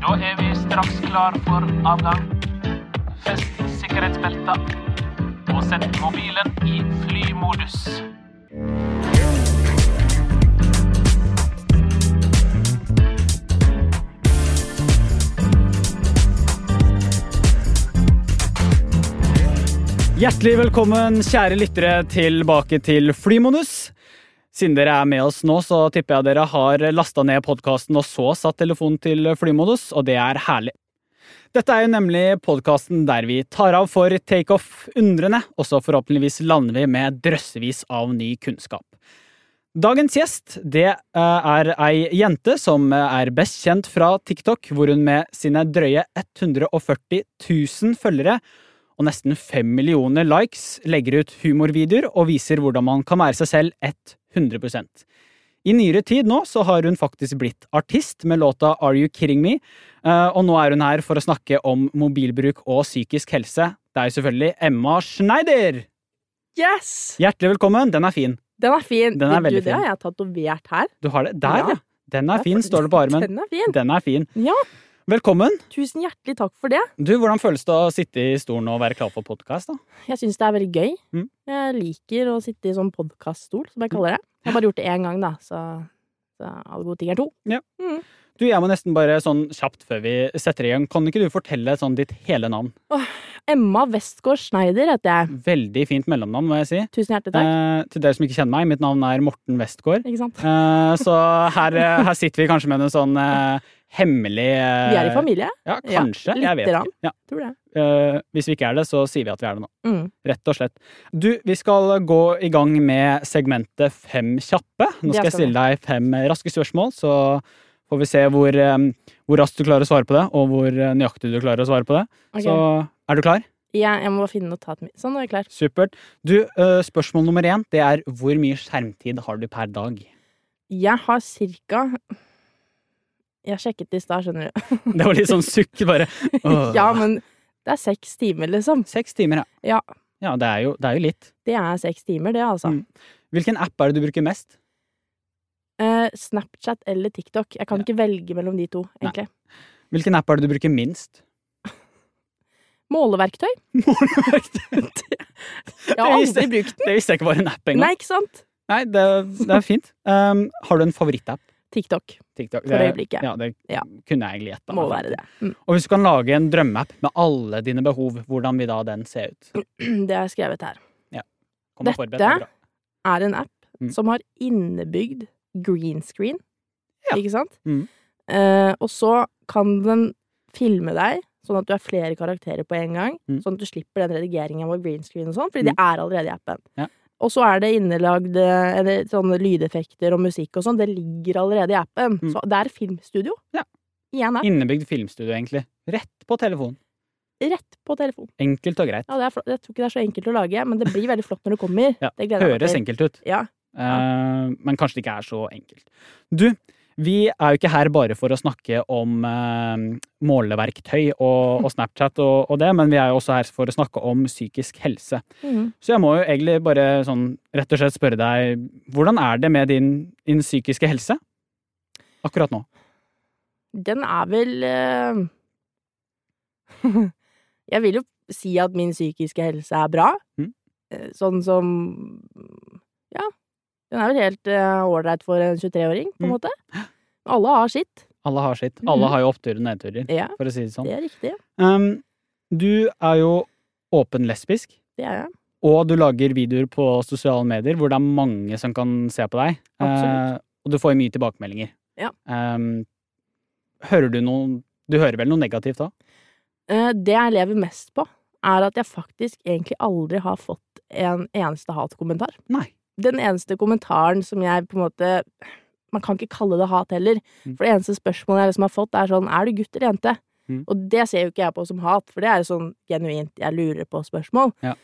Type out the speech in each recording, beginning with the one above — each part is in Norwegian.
Da er vi straks klar for avgang. Fest sikkerhetsbelta. Og sett mobilen i flymodus. Hjertelig velkommen, kjære lyttere, tilbake til Flymodus. Siden dere er med oss nå, så tipper jeg dere har lasta ned podkasten og så satt telefonen til flymodus, og det er herlig. Dette er jo nemlig podkasten der vi tar av for takeoff-undrene, og så forhåpentligvis lander vi med drøssevis av ny kunnskap. Dagens gjest det eh, er ei jente som er best kjent fra TikTok, hvor hun med sine drøye 140 000 følgere og nesten 5 millioner likes legger ut humorvideoer og viser hvordan man kan være seg selv 100% I nyere tid nå så har hun faktisk blitt artist med låta Are You Kidding Me, eh, og nå er hun her for å snakke om mobilbruk og psykisk helse. Det er jo selvfølgelig Emma Schneider! Yes! Hjertelig velkommen. Den er fin. Den er fin. Den er du, veldig Det har fin. jeg tatovert her. Du har det? Der, Ja. ja. Den er fin, står det på armen. Den er fin. Den er fin. Ja, Velkommen. tusen hjertelig takk for det. Du, Hvordan føles det å sitte i stolen og være klar for podkast? Jeg syns det er veldig gøy. Mm. Jeg liker å sitte i sånn podkaststol, som jeg kaller det. Jeg har bare gjort det én gang, da, så, så alle gode ting er to. Du, Jeg må nesten bare sånn kjapt før vi setter i gang, kan ikke du fortelle sånn ditt hele navn? Emma Westgård Schneider heter jeg. Veldig fint mellomnavn, må jeg si. Tusen hjertelig takk. Eh, til dere som ikke kjenner meg, mitt navn er Morten Westgård. Ikke sant? Eh, så her, eh, her sitter vi kanskje med en sånn eh, hemmelig eh, Vi er i familie. Ja, kanskje. Ja, jeg vet ikke. Ja. Tror det. Uh, hvis vi ikke er det, så sier vi at vi er det nå. Mm. Rett og slett. Du, vi skal gå i gang med segmentet Fem kjappe. Nå skal, skal jeg stille deg fem raske spørsmål, så får vi se hvor, hvor raskt du klarer å svare på det, og hvor eh, nøyaktig du klarer å svare på det. Okay. Så er du klar? Ja, jeg må bare finne notatet mitt. Sånn, nå er jeg klar. Supert. Du, eh, spørsmål nummer én, det er hvor mye skjermtid har du per dag? Jeg har cirka Jeg sjekket det i stad, skjønner du. Det var litt sånn sukk, bare. Åh. Ja, men det er seks timer, liksom. Seks timer, ja. Ja. Ja, det er jo, det er jo litt. Det er seks timer, det, altså. Mm. Hvilken app er det du bruker mest? Eh, Snapchat eller TikTok. Jeg kan Ja. ikke velge mellom de to, egentlig. Hvilken app er det du bruker minst? Måleverktøy? det Jeg har aldri brukt den. visste jeg ikke var en app engang. Nei, ikke sant? Nei, det, det er fint. Um, har du en favorittapp? TikTok. TikTok? For øyeblikket. Ja, det Ja. kunne jeg egentlig gjetta. Må være det. Mm. Og hvis du kan lage en drømmeapp med alle dine behov, hvordan vil da den se ut? Det jeg skrevet her. Kom Dette- er. Er en app Mm. som har innebygd green screen. Ja. Ikke sant? Mm. Eh, og så kan den filme deg, sånn at du er flere karakterer på en gang. Mm. Sånn at du slipper den redigeringen med green screen og sånn, fordi det er allerede i appen. Ja. Og så er det innelagd eh, eller sånne lydeffekter og musikk og sånn. Det ligger allerede i appen. Mm. Så det er filmstudio. Ja. I en app. Innebygd filmstudio, egentlig. Rett på telefon. Rett på telefon. Enkelt og greit. Ja, det. Jeg tror ikke det er så enkelt å lage, men det blir veldig flott når det kommer. Ja, Det Høres enkelt ut. Ja. Eh, men kanskje det ikke er så enkelt. Du, vi er jo ikke her bare for å snakke om eh, måleverktøy og, og Snapchat og, og det, men vi er jo også her for å snakke om psykisk helse. Mm. Så jeg må jo egentlig bare sånn rett og slett spørre deg, hvordan er det med din, din psykiske helse akkurat nå? Den er vel eh, Jeg vil jo si at min psykiske helse er bra. Mm. Sånn som Ja. Den er vel helt ålreit uh, for en 23-åring, på en Mm. måte. Alle har sitt. Alle har sitt. Alle Mhm. har jo oppturer og nedturer, Ja, for å si det sånn. det er riktig. Um, du er jo åpen lesbisk, Det er jeg. og du lager videoer på sosiale medier hvor det er mange som kan se på deg. Absolutt. Eh, og du får mye tilbakemeldinger. Ja. Um, hører du noe Du hører vel noe negativt da? Uh, Det jeg lever mest på, er at jeg faktisk egentlig aldri har fått en eneste hatkommentar. Nei. Den eneste kommentaren som jeg på en måte Man kan ikke kalle det hat heller. Mm. For det eneste spørsmålet jeg liksom har fått, er sånn Er du gutt eller jente? Mm. Og det ser jo ikke jeg på som hat, for det er jo sånn genuint jeg lurer på spørsmål. Ja.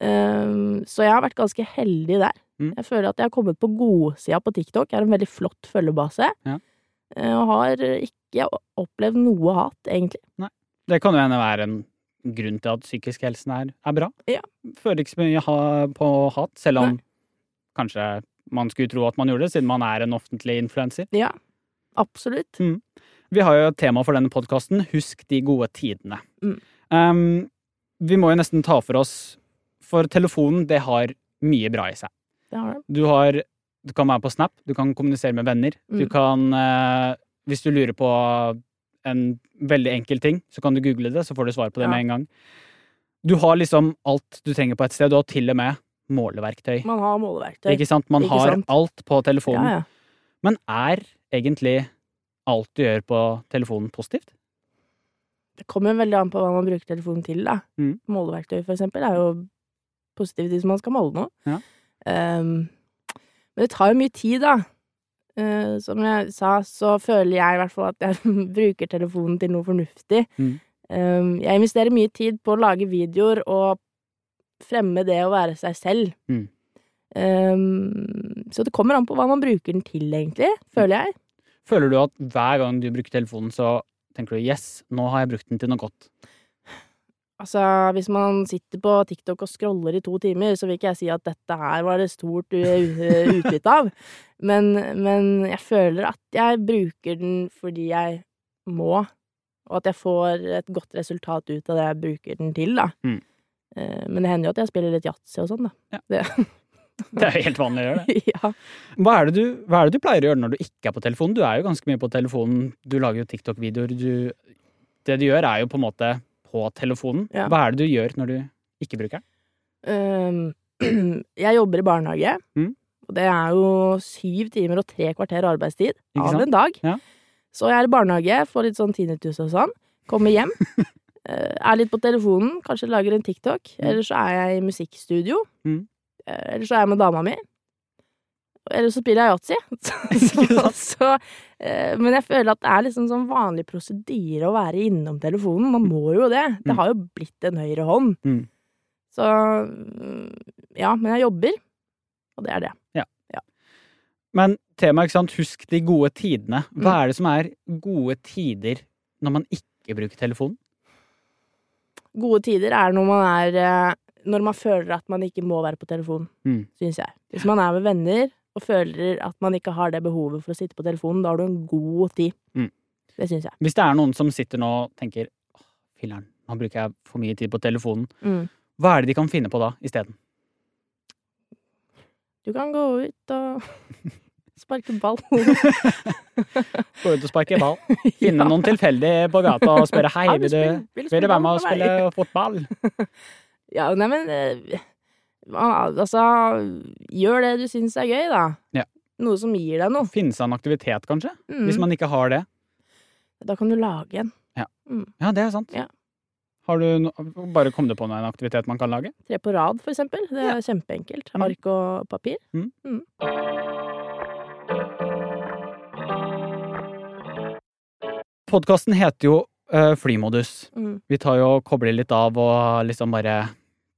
Um, så jeg har vært ganske heldig der. Mm. Jeg føler at jeg har kommet på godsida på TikTok. Jeg har en veldig flott følgebase. Ja. Eh, Og har ikke opplevd noe hat, egentlig. Det kan jo hende være en grunn til at psykisk helse er, er bra. Ja. Føler ikke så mye på hat, selv om Nei. Kanskje man skulle tro at man gjorde det, siden man er en offentlig influenser. Ja, absolutt. Vi har jo et tema for denne podkasten. Husk de gode tidene. Mm. Um, vi må jo nesten ta for oss For telefonen, det har mye bra i seg. Det har det. Du har Du kan være på Snap, du kan kommunisere med venner. Du Mm. kan uh, Hvis du lurer på en veldig enkel ting, så kan du google det, så får du svar på det Ja. med en gang. Du har liksom alt du trenger på et sted. Du har til og med måleverktøy. Man har måleverktøy. Ikke sant? Man Ikke har sant? alt på telefonen. Ja, ja. Men er egentlig alt du gjør på telefonen, positivt? Det kommer veldig an på hva man bruker telefonen til, da. Mm. Måleverktøy, for eksempel, er jo positivt hvis man skal måle noe. Ja. Um, men det tar jo mye tid, da. Uh, som jeg sa, så føler jeg i hvert fall at jeg bruker telefonen til noe fornuftig. Mm. Um, jeg investerer mye tid på å lage videoer og fremme det å være seg selv. Mm. Um, så det kommer an på hva man bruker den til, egentlig, føler jeg. Føler du at hver gang du bruker telefonen, så tenker du 'yes, nå har jeg brukt den til noe godt'? Altså, hvis man sitter på TikTok og scroller i to timer, så vil ikke jeg si at dette her var det stort utbytte av. Men, men jeg føler at jeg bruker den fordi jeg må, og at jeg får et godt resultat ut av det jeg bruker den til, da. Mm. Eh, Men det hender jo at jeg spiller litt yatzy og sånn, da. Ja. Det, Det er jo helt vanlig å gjøre det. ja. Hva er det, du, hva er det du pleier å gjøre når du ikke er på telefonen? Du er jo ganske mye på telefonen. Du lager jo TikTok-videoer. Det du gjør, er jo på en måte på telefonen. Ja. Hva er det du gjør når du ikke bruker den? Um, jeg jobber i barnehage, Mm. og det er jo syv timer og tre kvarter arbeidstid av en dag. Ja. Så jeg er i barnehage, får litt sånn tinnitus og sånn. Kommer hjem, er litt på telefonen, kanskje lager en TikTok. Mm. Eller så er jeg i musikkstudio. Mm. Eh, Eller så er jeg med dama mi. Eller så spiller jeg yatzy. Eh, men jeg føler at det er liksom sånn vanlig prosedyre å være innom telefonen. Man må jo det. Det Mm. har jo blitt en høyre hånd. Mm. Så mm, ja, men jeg jobber, og det er det. Men temaet, ikke sant, husk de gode tidene. Hva Mm. er det som er gode tider når man ikke bruker telefonen? Gode tider er når man er eh, Når man føler at man ikke må være på telefonen, Mm. syns jeg. Hvis man er med venner og føler at man ikke har det behovet for å sitte på telefonen, da har du en god tid. Mm. Det syns jeg. Hvis det er noen som sitter nå og tenker «Åh, filler'n, nå bruker jeg for mye tid på telefonen. Mm. Hva er det de kan finne på da isteden? Du kan gå ut og sparke ball. Gå ut og sparke ball. Finne noen tilfeldige på gata og spørre hei, vil du, vil du være med og spille fotball? Ja, nei, men eh, Altså, gjør det du syns er gøy, da. Ja. Noe som gir deg noe. Finne seg en aktivitet, kanskje? Mm. Hvis man ikke har det. Da kan du lage en. Ja, det er sant. Ja. Har du no bare kom du på noen aktivitet man kan lage? Tre på rad, for eksempel. Det er Ja. kjempeenkelt. Mm. Ark og papir. Podkasten heter jo eh, Flymodus. Mm. Vi tar jo og kobler litt av og liksom bare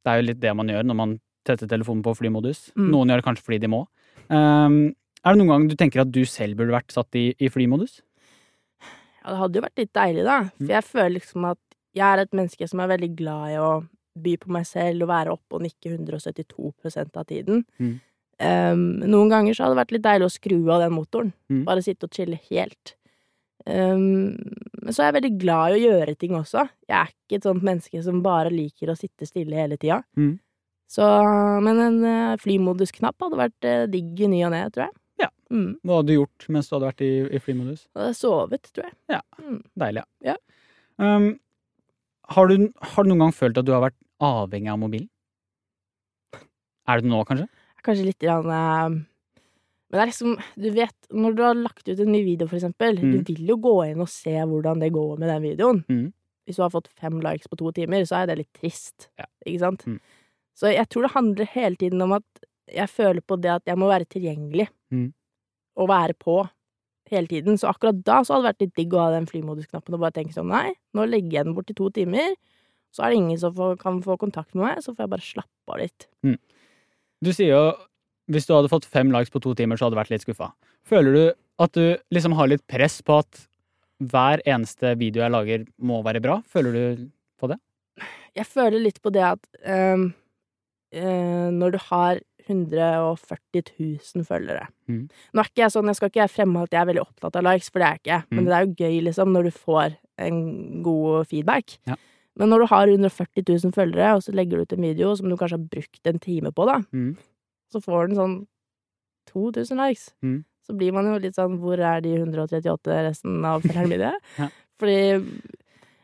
Det er jo litt det man gjør når man tetter telefonen på flymodus. Mm. Noen gjør det kanskje fordi de må. Um, er det noen gang du tenker at du selv burde vært satt i, i flymodus? Ja, det hadde jo vært litt deilig, da. Mm. For jeg føler liksom at jeg er et menneske som er veldig glad i å by på meg selv og være oppe og nikke 172% av tiden. Mm. Um, noen ganger så hadde det vært litt deilig å skru av den motoren. Mm. Bare sitte og chille helt. Um, men så er jeg veldig glad i å gjøre ting også. Jeg er ikke et sånt menneske som bare liker å sitte stille hele tida. Mm. Så, men en uh, flymodusknapp hadde vært uh, digg i ny og ne, tror jeg. Ja. Mm. Hva hadde du gjort mens du hadde vært i, i flymodus? Jeg hadde sovet, tror jeg. Ja. Deilig, Ja. Um, har, du, har du noen gang følt at du har vært avhengig av mobilen? Er du det nå, kanskje? Kanskje litt grann eh, Men det er liksom Du vet, når du har lagt ut en ny video, for eksempel, Mm. du vil jo gå inn og se hvordan det går med den videoen. Mm. Hvis du har fått fem likes på to timer, så er det litt trist. Ja. Ikke sant? Mm. Så jeg tror det handler hele tiden om at jeg føler på det at jeg må være tilgjengelig. Mm. Og være på hele tiden. Så akkurat da så hadde det vært litt digg å ha den flymodusknappen og bare tenke sånn nei, nå legger jeg den bort i to timer. Så er det ingen som får, kan få kontakt med meg, så får jeg bare slappe av litt. Du sier jo hvis du hadde fått fem likes på to timer, så hadde du vært litt skuffa. Føler du at du liksom har litt press på at hver eneste video jeg lager, må være bra? Føler du på det? jeg føler litt på det at ehm, eh, når du har 140 000 følgere. Mm. Nå er ikke jeg sånn, jeg skal ikke fremme at jeg er veldig opptatt av likes, for det er jeg ikke. Mm. Men det er jo gøy, liksom, når du får en god feedback. Ja. Men når du har 140 000 følgere, og så legger du ut en video som du kanskje har brukt en time på, da, Mm. så får den sånn 2000 likes. Mm. Så blir man jo litt sånn Hvor er de 138 resten av følgerne mine? Ja. Fordi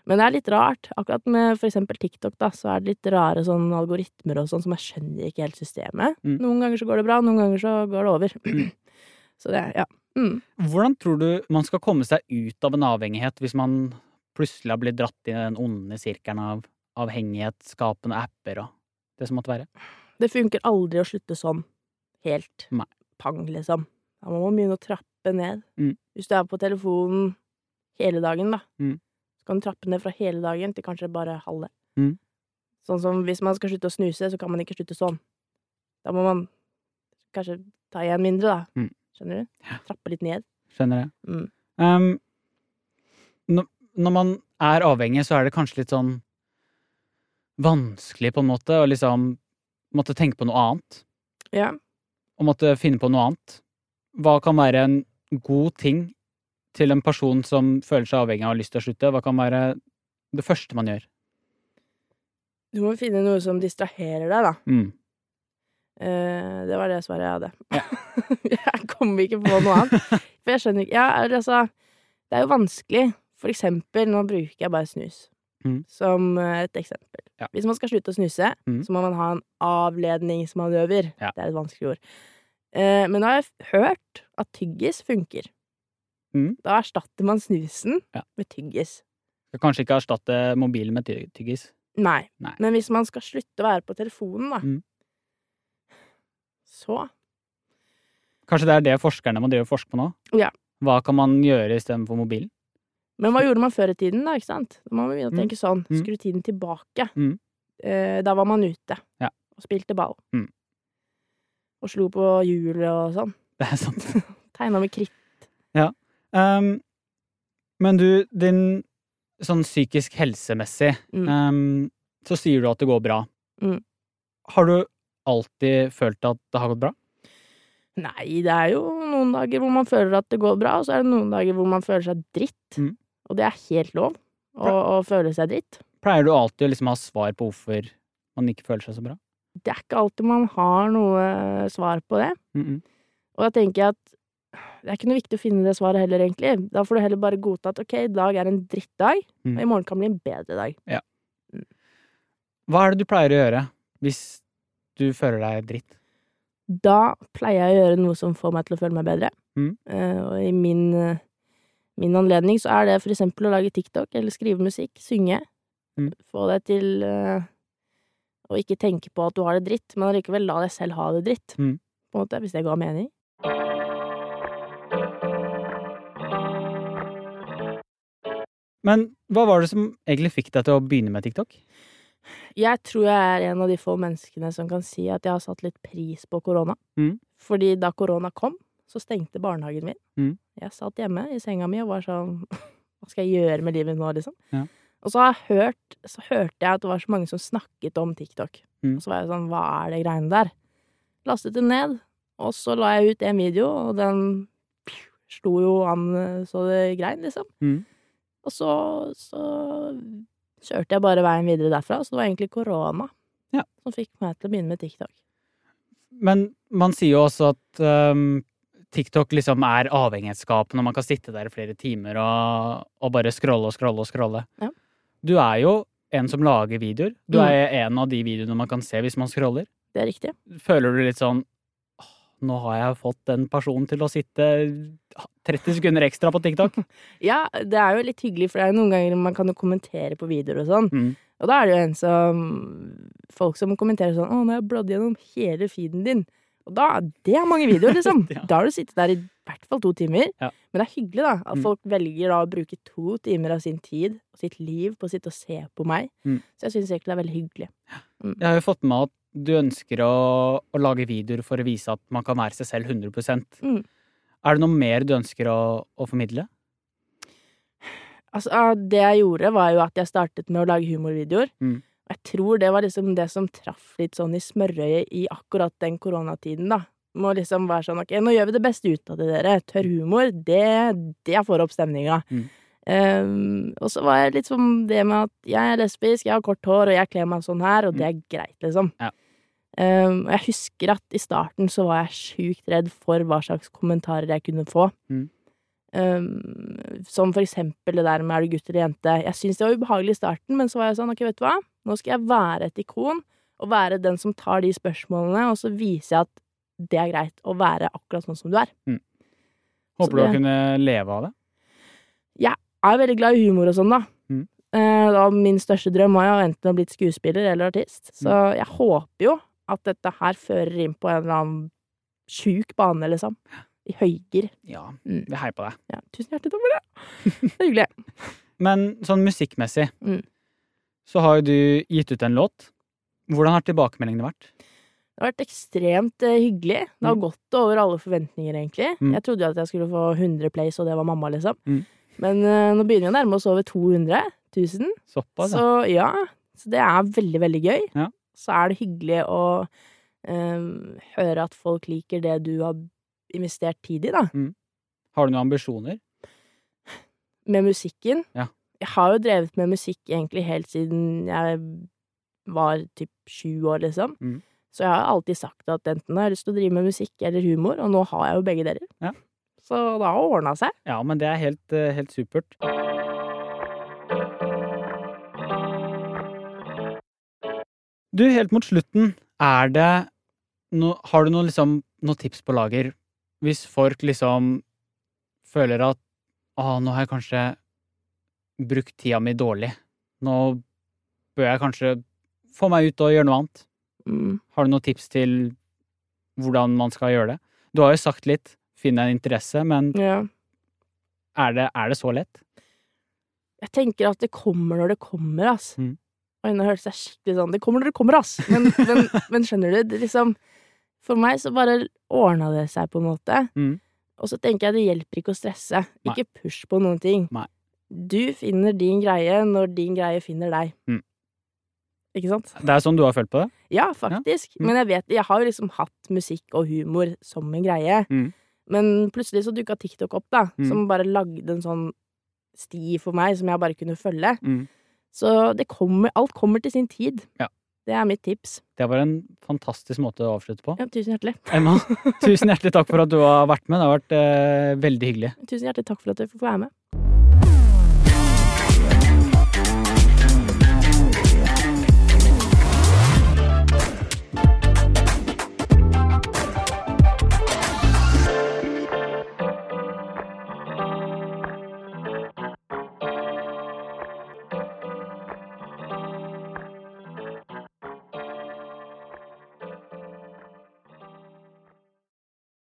Men det er litt rart. Akkurat med for eksempel TikTok, da, så er det litt rare sånn algoritmer og sånn som jeg skjønner ikke helt systemet. Mm. Noen ganger så går det bra, noen ganger så går det over. så det, ja. Mm. Hvordan tror du man skal komme seg ut av en avhengighet hvis man plutselig har blitt dratt inn i den onde sirkelen av avhengighetsskapende apper og det som måtte være? Det funker aldri å slutte sånn. Helt Nei. pang, liksom. Da må man begynne å trappe ned. Mm. Hvis du er på telefonen hele dagen, da, Mm. så kan du trappe ned fra hele dagen til kanskje bare halve. Mm. Sånn som hvis man skal slutte å snuse, så kan man ikke slutte sånn. Da må man kanskje ta igjen mindre, da. Mm. Skjønner du? Trappe litt ned. Skjønner. Mm. Um, når, når man er avhengig, så er det kanskje litt sånn vanskelig, på en måte, å liksom måtte tenke på noe annet. Ja. Og måtte finne på noe annet. Hva kan være en god ting til en person som føler seg avhengig og har lyst til å slutte? Hva kan være det første man gjør? Du må finne noe som distraherer deg, da. Mm. Eh, det var det svaret jeg hadde. jeg kom ikke på noe annet. For jeg skjønner ikke Ja, altså Det er jo vanskelig. For eksempel, nå bruker jeg bare snus Mm. som eh, et eksempel. Ja. Hvis man skal slutte å snuse, Mm. så må man ha en avledningsmanøver. Ja. Det er et vanskelig ord. Eh, men nå har jeg hørt at tyggis funker. Mm. Da erstatter man snusen Ja. med tyggis. Skal kanskje ikke erstatte mobilen med tyggis. Nei. Nei. Men hvis man skal slutte å være på telefonen, da, Mm. så Kanskje det er det forskerne må drive og forske på nå? Ja. Hva kan man gjøre istedenfor mobilen? Men hva gjorde man før i tiden, da? ikke sant? Da må man begynne å Mm. tenke sånn. Mm. Skru tiden tilbake. Mm. Eh, da var man ute Ja. og spilte ball. Mm. Og slo på hjulet og sånn. Det er sant. Tegna med kritt. Um, men du, din sånn psykisk helsemessig, Mm. um, så sier du at det går bra. Mm. Har du alltid følt at det har gått bra? Nei, det er jo noen dager hvor man føler at det går bra, og så er det noen dager hvor man føler seg dritt. Mm. Og det er helt lov å, å føle seg dritt. Pleier du alltid å liksom ha svar på hvorfor man ikke føler seg så bra? Det er ikke alltid man har noe svar på det. Mm -mm. Og da tenker jeg at det er ikke noe viktig å finne det svaret heller, egentlig. Da får du heller bare godta at ok, i dag er en drittdag, Mm. og i morgen kan bli en bedre dag. Hva er det du pleier å gjøre hvis du føler deg dritt? Da pleier jeg å gjøre noe som får meg til å føle meg bedre. Mm. Uh, og i min, eh, min anledning så er det for eksempel å lage TikTok eller skrive musikk, synge. Mm. Få deg til uh, å ikke tenke på at du har det dritt, men allikevel la deg selv ha det dritt. Mm. På en måte, hvis det ga mening. Men hva var det som egentlig fikk deg til å begynne med TikTok? Jeg tror jeg er en av de få menneskene som kan si at jeg har satt litt pris på korona. Mm. Fordi da korona kom, så stengte barnehagen min. Mm. Jeg satt hjemme i senga mi og var sånn Hva skal jeg gjøre med livet nå, liksom? Ja. Og så, har jeg hørt, så hørte jeg at det var så mange som snakket om TikTok. Mm. Og så var jeg sånn Hva er det greiene der? Lastet det ned, og så la jeg ut en video, og den slo jo an så det grein, liksom. Mm. Og så, så kjørte jeg bare veien videre derfra. Så det var egentlig korona Ja. som fikk meg til å begynne med TikTok. Men man sier jo også at um, TikTok liksom er avhengighetsskapende, og man kan sitte der i flere timer og, og bare scrolle og scrolle og scrolle. Ja. Du er jo en som lager videoer. Du Mm. er en av de videoene man kan se hvis man scroller. Det er riktig. Føler du litt sånn Nå har jeg fått den personen til å sitte 30 sekunder ekstra på TikTok. Ja, det er jo litt hyggelig, for det er jo noen ganger man kan jo kommentere på videoer og sånn. Mm. Og da er det jo en som Folk som kommenterer sånn 'Å, nå har jeg bladd gjennom hele feeden din'. Og da Det er mange videoer, liksom. Ja. Da har du sittet der i hvert fall to timer. Ja. Men det er hyggelig, da. At Mm. folk velger da å bruke to timer av sin tid og sitt liv på å sitte og se på meg. Mm. Så jeg syns egentlig det er veldig hyggelig. Jeg har jo fått med at du ønsker å, å lage videoer for å vise at man kan være seg selv 100 Mm. Er det noe mer du ønsker å, å formidle? Altså, det jeg gjorde, var jo at jeg startet med å lage humorvideoer. Mm. Jeg tror det var liksom det som traff litt sånn i smørøyet i akkurat den koronatiden, da. Må liksom være sånn ok, nå gjør vi det beste ut av det, dere. Tørr humor, det, det får opp stemninga. Mm. Um, og så var jeg litt sånn det med at jeg er lesbisk, jeg har kort hår, og jeg kler meg sånn her, og det er greit, liksom. Ja. Um, og jeg husker at i starten så var jeg sjukt redd for hva slags kommentarer jeg kunne få. Mm. Um, som for eksempel det der med er du gutt eller jente. Jeg syntes det var ubehagelig i starten, men så var jeg sånn, ok, vet du hva, nå skal jeg være et ikon, og være den som tar de spørsmålene, og så viser jeg at det er greit å være akkurat sånn som du er. Håper du det- å kunne leve av det? Jeg er veldig glad i humor og sånn, da. Mm. Eh, min største drøm var jo enten å blitt skuespiller eller artist, så Mm. jeg håper jo at dette her fører inn på en eller annen sjuk bane, liksom. I høyger. Ja, Mm. vi heier på deg. Ja, tusen hjertelig takk for det. Det er hyggelig. Men sånn musikkmessig, Mm. Så har du gitt ut en låt. Hvordan har tilbakemeldingene vært? Det har vært ekstremt eh, hyggelig. Det har Mm. gått over alle forventninger, egentlig. Mm. Jeg trodde jo at jeg skulle få 100 plays, og det var mamma, liksom. Mm. Men uh, nå begynner vi å nærme oss over 200 000. Såpass. Så ja, så det er veldig, veldig gøy. Ja. Så er det hyggelig å ehm, høre at folk liker det du har investert tid i, da. Har du noen ambisjoner? Med musikken. Ja. Jeg har jo drevet med musikk egentlig helt siden jeg var typ sju år, liksom. Mm. Så jeg har alltid sagt at enten har jeg lyst til å drive med musikk eller humor, og nå har jeg jo begge deler. Ja. Så det har ordna seg. Ja, men det er helt, eh, helt supert. Du, helt mot slutten, er det no, Har du noen liksom, noe tips på lager hvis folk liksom føler at Å, nå har jeg kanskje brukt tida mi dårlig. Nå bør jeg kanskje få meg ut og gjøre noe annet. Mm. Har du noen tips til hvordan man skal gjøre det? Du har jo sagt litt, finn en interesse, men Ja. er det, er det så lett? Jeg tenker at det kommer når det kommer, ass. Mm. Oi, nå hørtes jeg skikkelig sånn Det kommer når det kommer, ass! Men, men, men skjønner du, det liksom For meg så bare ordna det seg, på en måte. Mm. Og så tenker jeg det hjelper ikke å stresse. Nei. Ikke push på noen ting. Nei. Du finner din greie når din greie finner deg. Mm. Ikke sant? Det er sånn du har følt på det? Ja, faktisk. Mm. Men jeg vet Jeg har jo liksom hatt musikk og humor som en greie. Mm. Men plutselig så dukka TikTok opp, da, Mm. som bare lagde en sånn sti for meg som jeg bare kunne følge. Mm. Så det kommer, alt kommer til sin tid. Ja. Det er mitt tips. Det var en fantastisk måte å avslutte på. Ja, tusen hjertelig. Emma, tusen hjertelig takk for at du har vært med. Det har vært eh, veldig hyggelig. Tusen hjertelig takk for at du får være med.